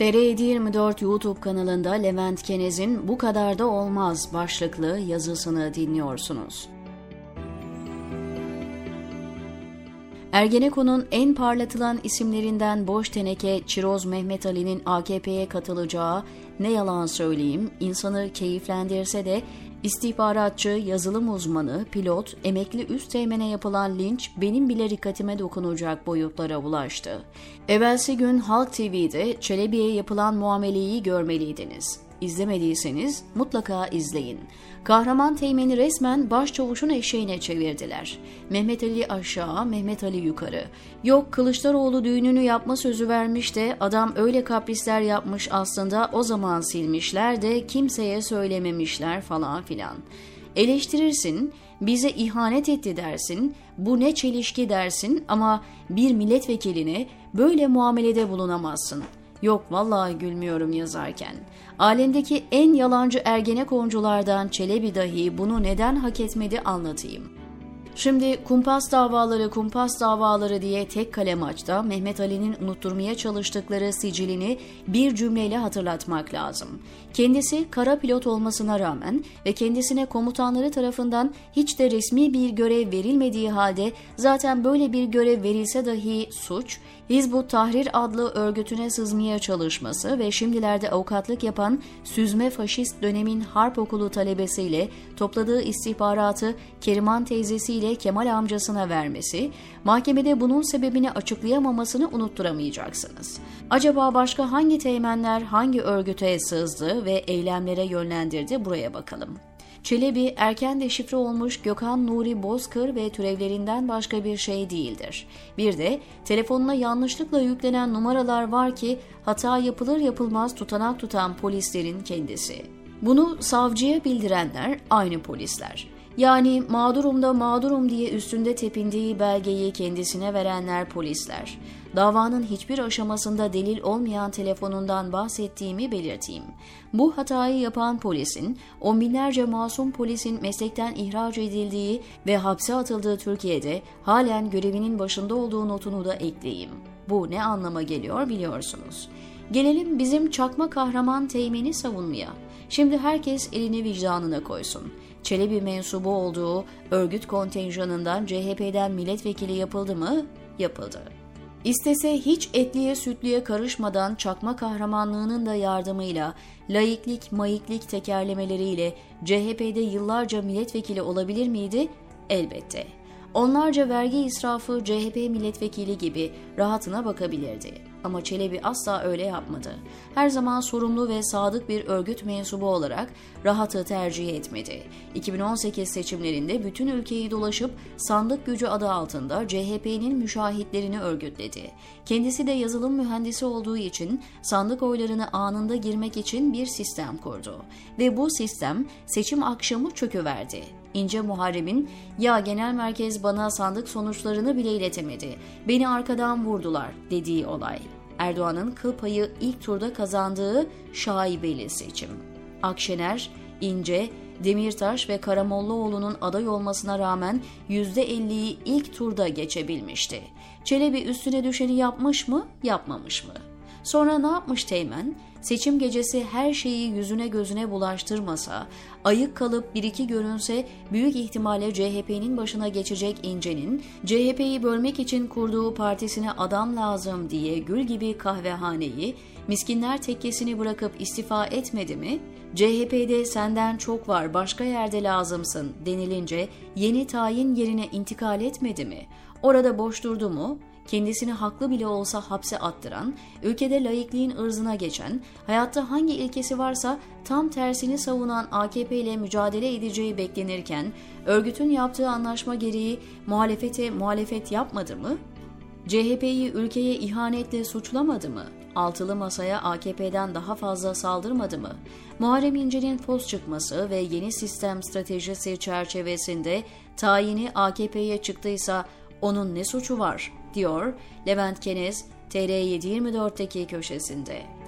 TR724 YouTube kanalında Levent Kenez'in Bu Kadar Da Olmaz başlıklı yazısını dinliyorsunuz. Ergenekon'un en parlatılan isimlerinden Boş Teneke Çiroz Mehmet Ali'nin AKP'ye katılacağı ne yalan söyleyeyim insanı keyiflendirse de İstihbaratçı, yazılım uzmanı, pilot, emekli üst teğmene yapılan linç benim bile dikkatime dokunacak boyutlara ulaştı. Evvelsi gün Halk TV'de Çelebi'ye yapılan muameleyi görmeliydiniz. İzlemediyseniz mutlaka izleyin. Kahraman Teğmen'i resmen başçavuşun eşeğine çevirdiler. Mehmet Ali aşağı, Mehmet Ali yukarı. Yok Kılıçdaroğlu düğününü yapma sözü vermiş de adam öyle kaprisler yapmış aslında o zaman silmişler de kimseye söylememişler falan filan. Eleştirirsin, bize ihanet etti dersin, bu ne çelişki dersin ama bir milletvekiline böyle muamelede bulunamazsın.'' Yok vallahi gülmüyorum yazarken. Alemdeki en yalancı ergenekonculardan Çelebi dahi bunu neden hak etmedi anlatayım. Şimdi kumpas davaları kumpas davaları diye tek kalem açta Mehmet Ali'nin unutturmaya çalıştıkları sicilini bir cümleyle hatırlatmak lazım. Kendisi kara pilot olmasına rağmen ve kendisine komutanları tarafından hiç de resmi bir görev verilmediği halde zaten böyle bir görev verilse dahi suç, Hizbut Tahrir adlı örgütüne sızmaya çalışması ve şimdilerde avukatlık yapan süzme faşist dönemin harp okulu talebesiyle topladığı istihbaratı Keriman teyzesiyle Kemal amcasına vermesi, mahkemede bunun sebebini açıklayamamasını unutturamayacaksınız. Acaba başka hangi teğmenler hangi örgüte sızdı ve eylemlere yönlendirdi buraya bakalım. Çelebi erken deşifre olmuş Gökhan Nuri Bozkır ve türevlerinden başka bir şey değildir. Bir de telefonuna yanlışlıkla yüklenen numaralar var ki hata yapılır yapılmaz tutanak tutan polislerin kendisi. Bunu savcıya bildirenler aynı polisler. Yani mağdurumda mağdurum diye üstünde tepindiği belgeyi kendisine verenler polisler. Davanın hiçbir aşamasında delil olmayan telefonundan bahsettiğimi belirteyim. Bu hatayı yapan polisin, on binlerce masum polisin meslekten ihraç edildiği ve hapse atıldığı Türkiye'de halen görevinin başında olduğu notunu da ekleyeyim. Bu ne anlama geliyor biliyorsunuz. Gelelim bizim çakma kahraman teğmeni savunmaya. Şimdi herkes elini vicdanına koysun. Çelebi mensubu olduğu örgüt kontenjanından CHP'den milletvekili yapıldı mı? Yapıldı. İstese hiç etliye sütlüye karışmadan çakma kahramanlığının da yardımıyla laiklik, mayiklik tekerlemeleriyle CHP'de yıllarca milletvekili olabilir miydi? Elbette. Onlarca vergi israfı CHP milletvekili gibi rahatına bakabilirdi. Ama Çelebi asla öyle yapmadı. Her zaman sorumlu ve sadık bir örgüt mensubu olarak rahatı tercih etmedi. 2018 seçimlerinde bütün ülkeyi dolaşıp sandık gücü adı altında CHP'nin müşahitlerini örgütledi. Kendisi de yazılım mühendisi olduğu için sandık oylarını anında girmek için bir sistem kurdu. Ve bu sistem seçim akşamı çöküverdi. İnce Muharrem'in ya genel merkez bana sandık sonuçlarını bile iletemedi, beni arkadan vurdular dediği olay. Erdoğan'ın kıl payı ilk turda kazandığı şaibeli seçim. Akşener, İnce, Demirtaş ve Karamollaoğlu'nun aday olmasına rağmen %50'yi ilk turda geçebilmişti. Çelebi üstüne düşeni yapmış mı, yapmamış mı? Sonra ne yapmış Teğmen? Seçim gecesi her şeyi yüzüne gözüne bulaştırmasa, ayık kalıp bir iki görünse büyük ihtimalle CHP'nin başına geçecek İnce'nin CHP'yi bölmek için kurduğu partisine adam lazım diye gül gibi kahvehaneyi, miskinler tekkesini bırakıp istifa etmedi mi? CHP'de senden çok var başka yerde lazımsın denilince yeni tayin yerine intikal etmedi mi? Orada boş durdu mu? Kendisini haklı bile olsa hapse attıran, ülkede laikliğin ırzına geçen, hayatta hangi ilkesi varsa tam tersini savunan AKP ile mücadele edeceği beklenirken, örgütün yaptığı anlaşma gereği muhalefete muhalefet yapmadı mı? CHP'yi ülkeye ihanetle suçlamadı mı? Altılı masaya AKP'den daha fazla saldırmadı mı? Muharrem İnce'nin poz çıkması ve yeni sistem stratejisi çerçevesinde tayini AKP'ye çıktıysa onun ne suçu var, diyor Levent Kenez TR724'teki köşesinde.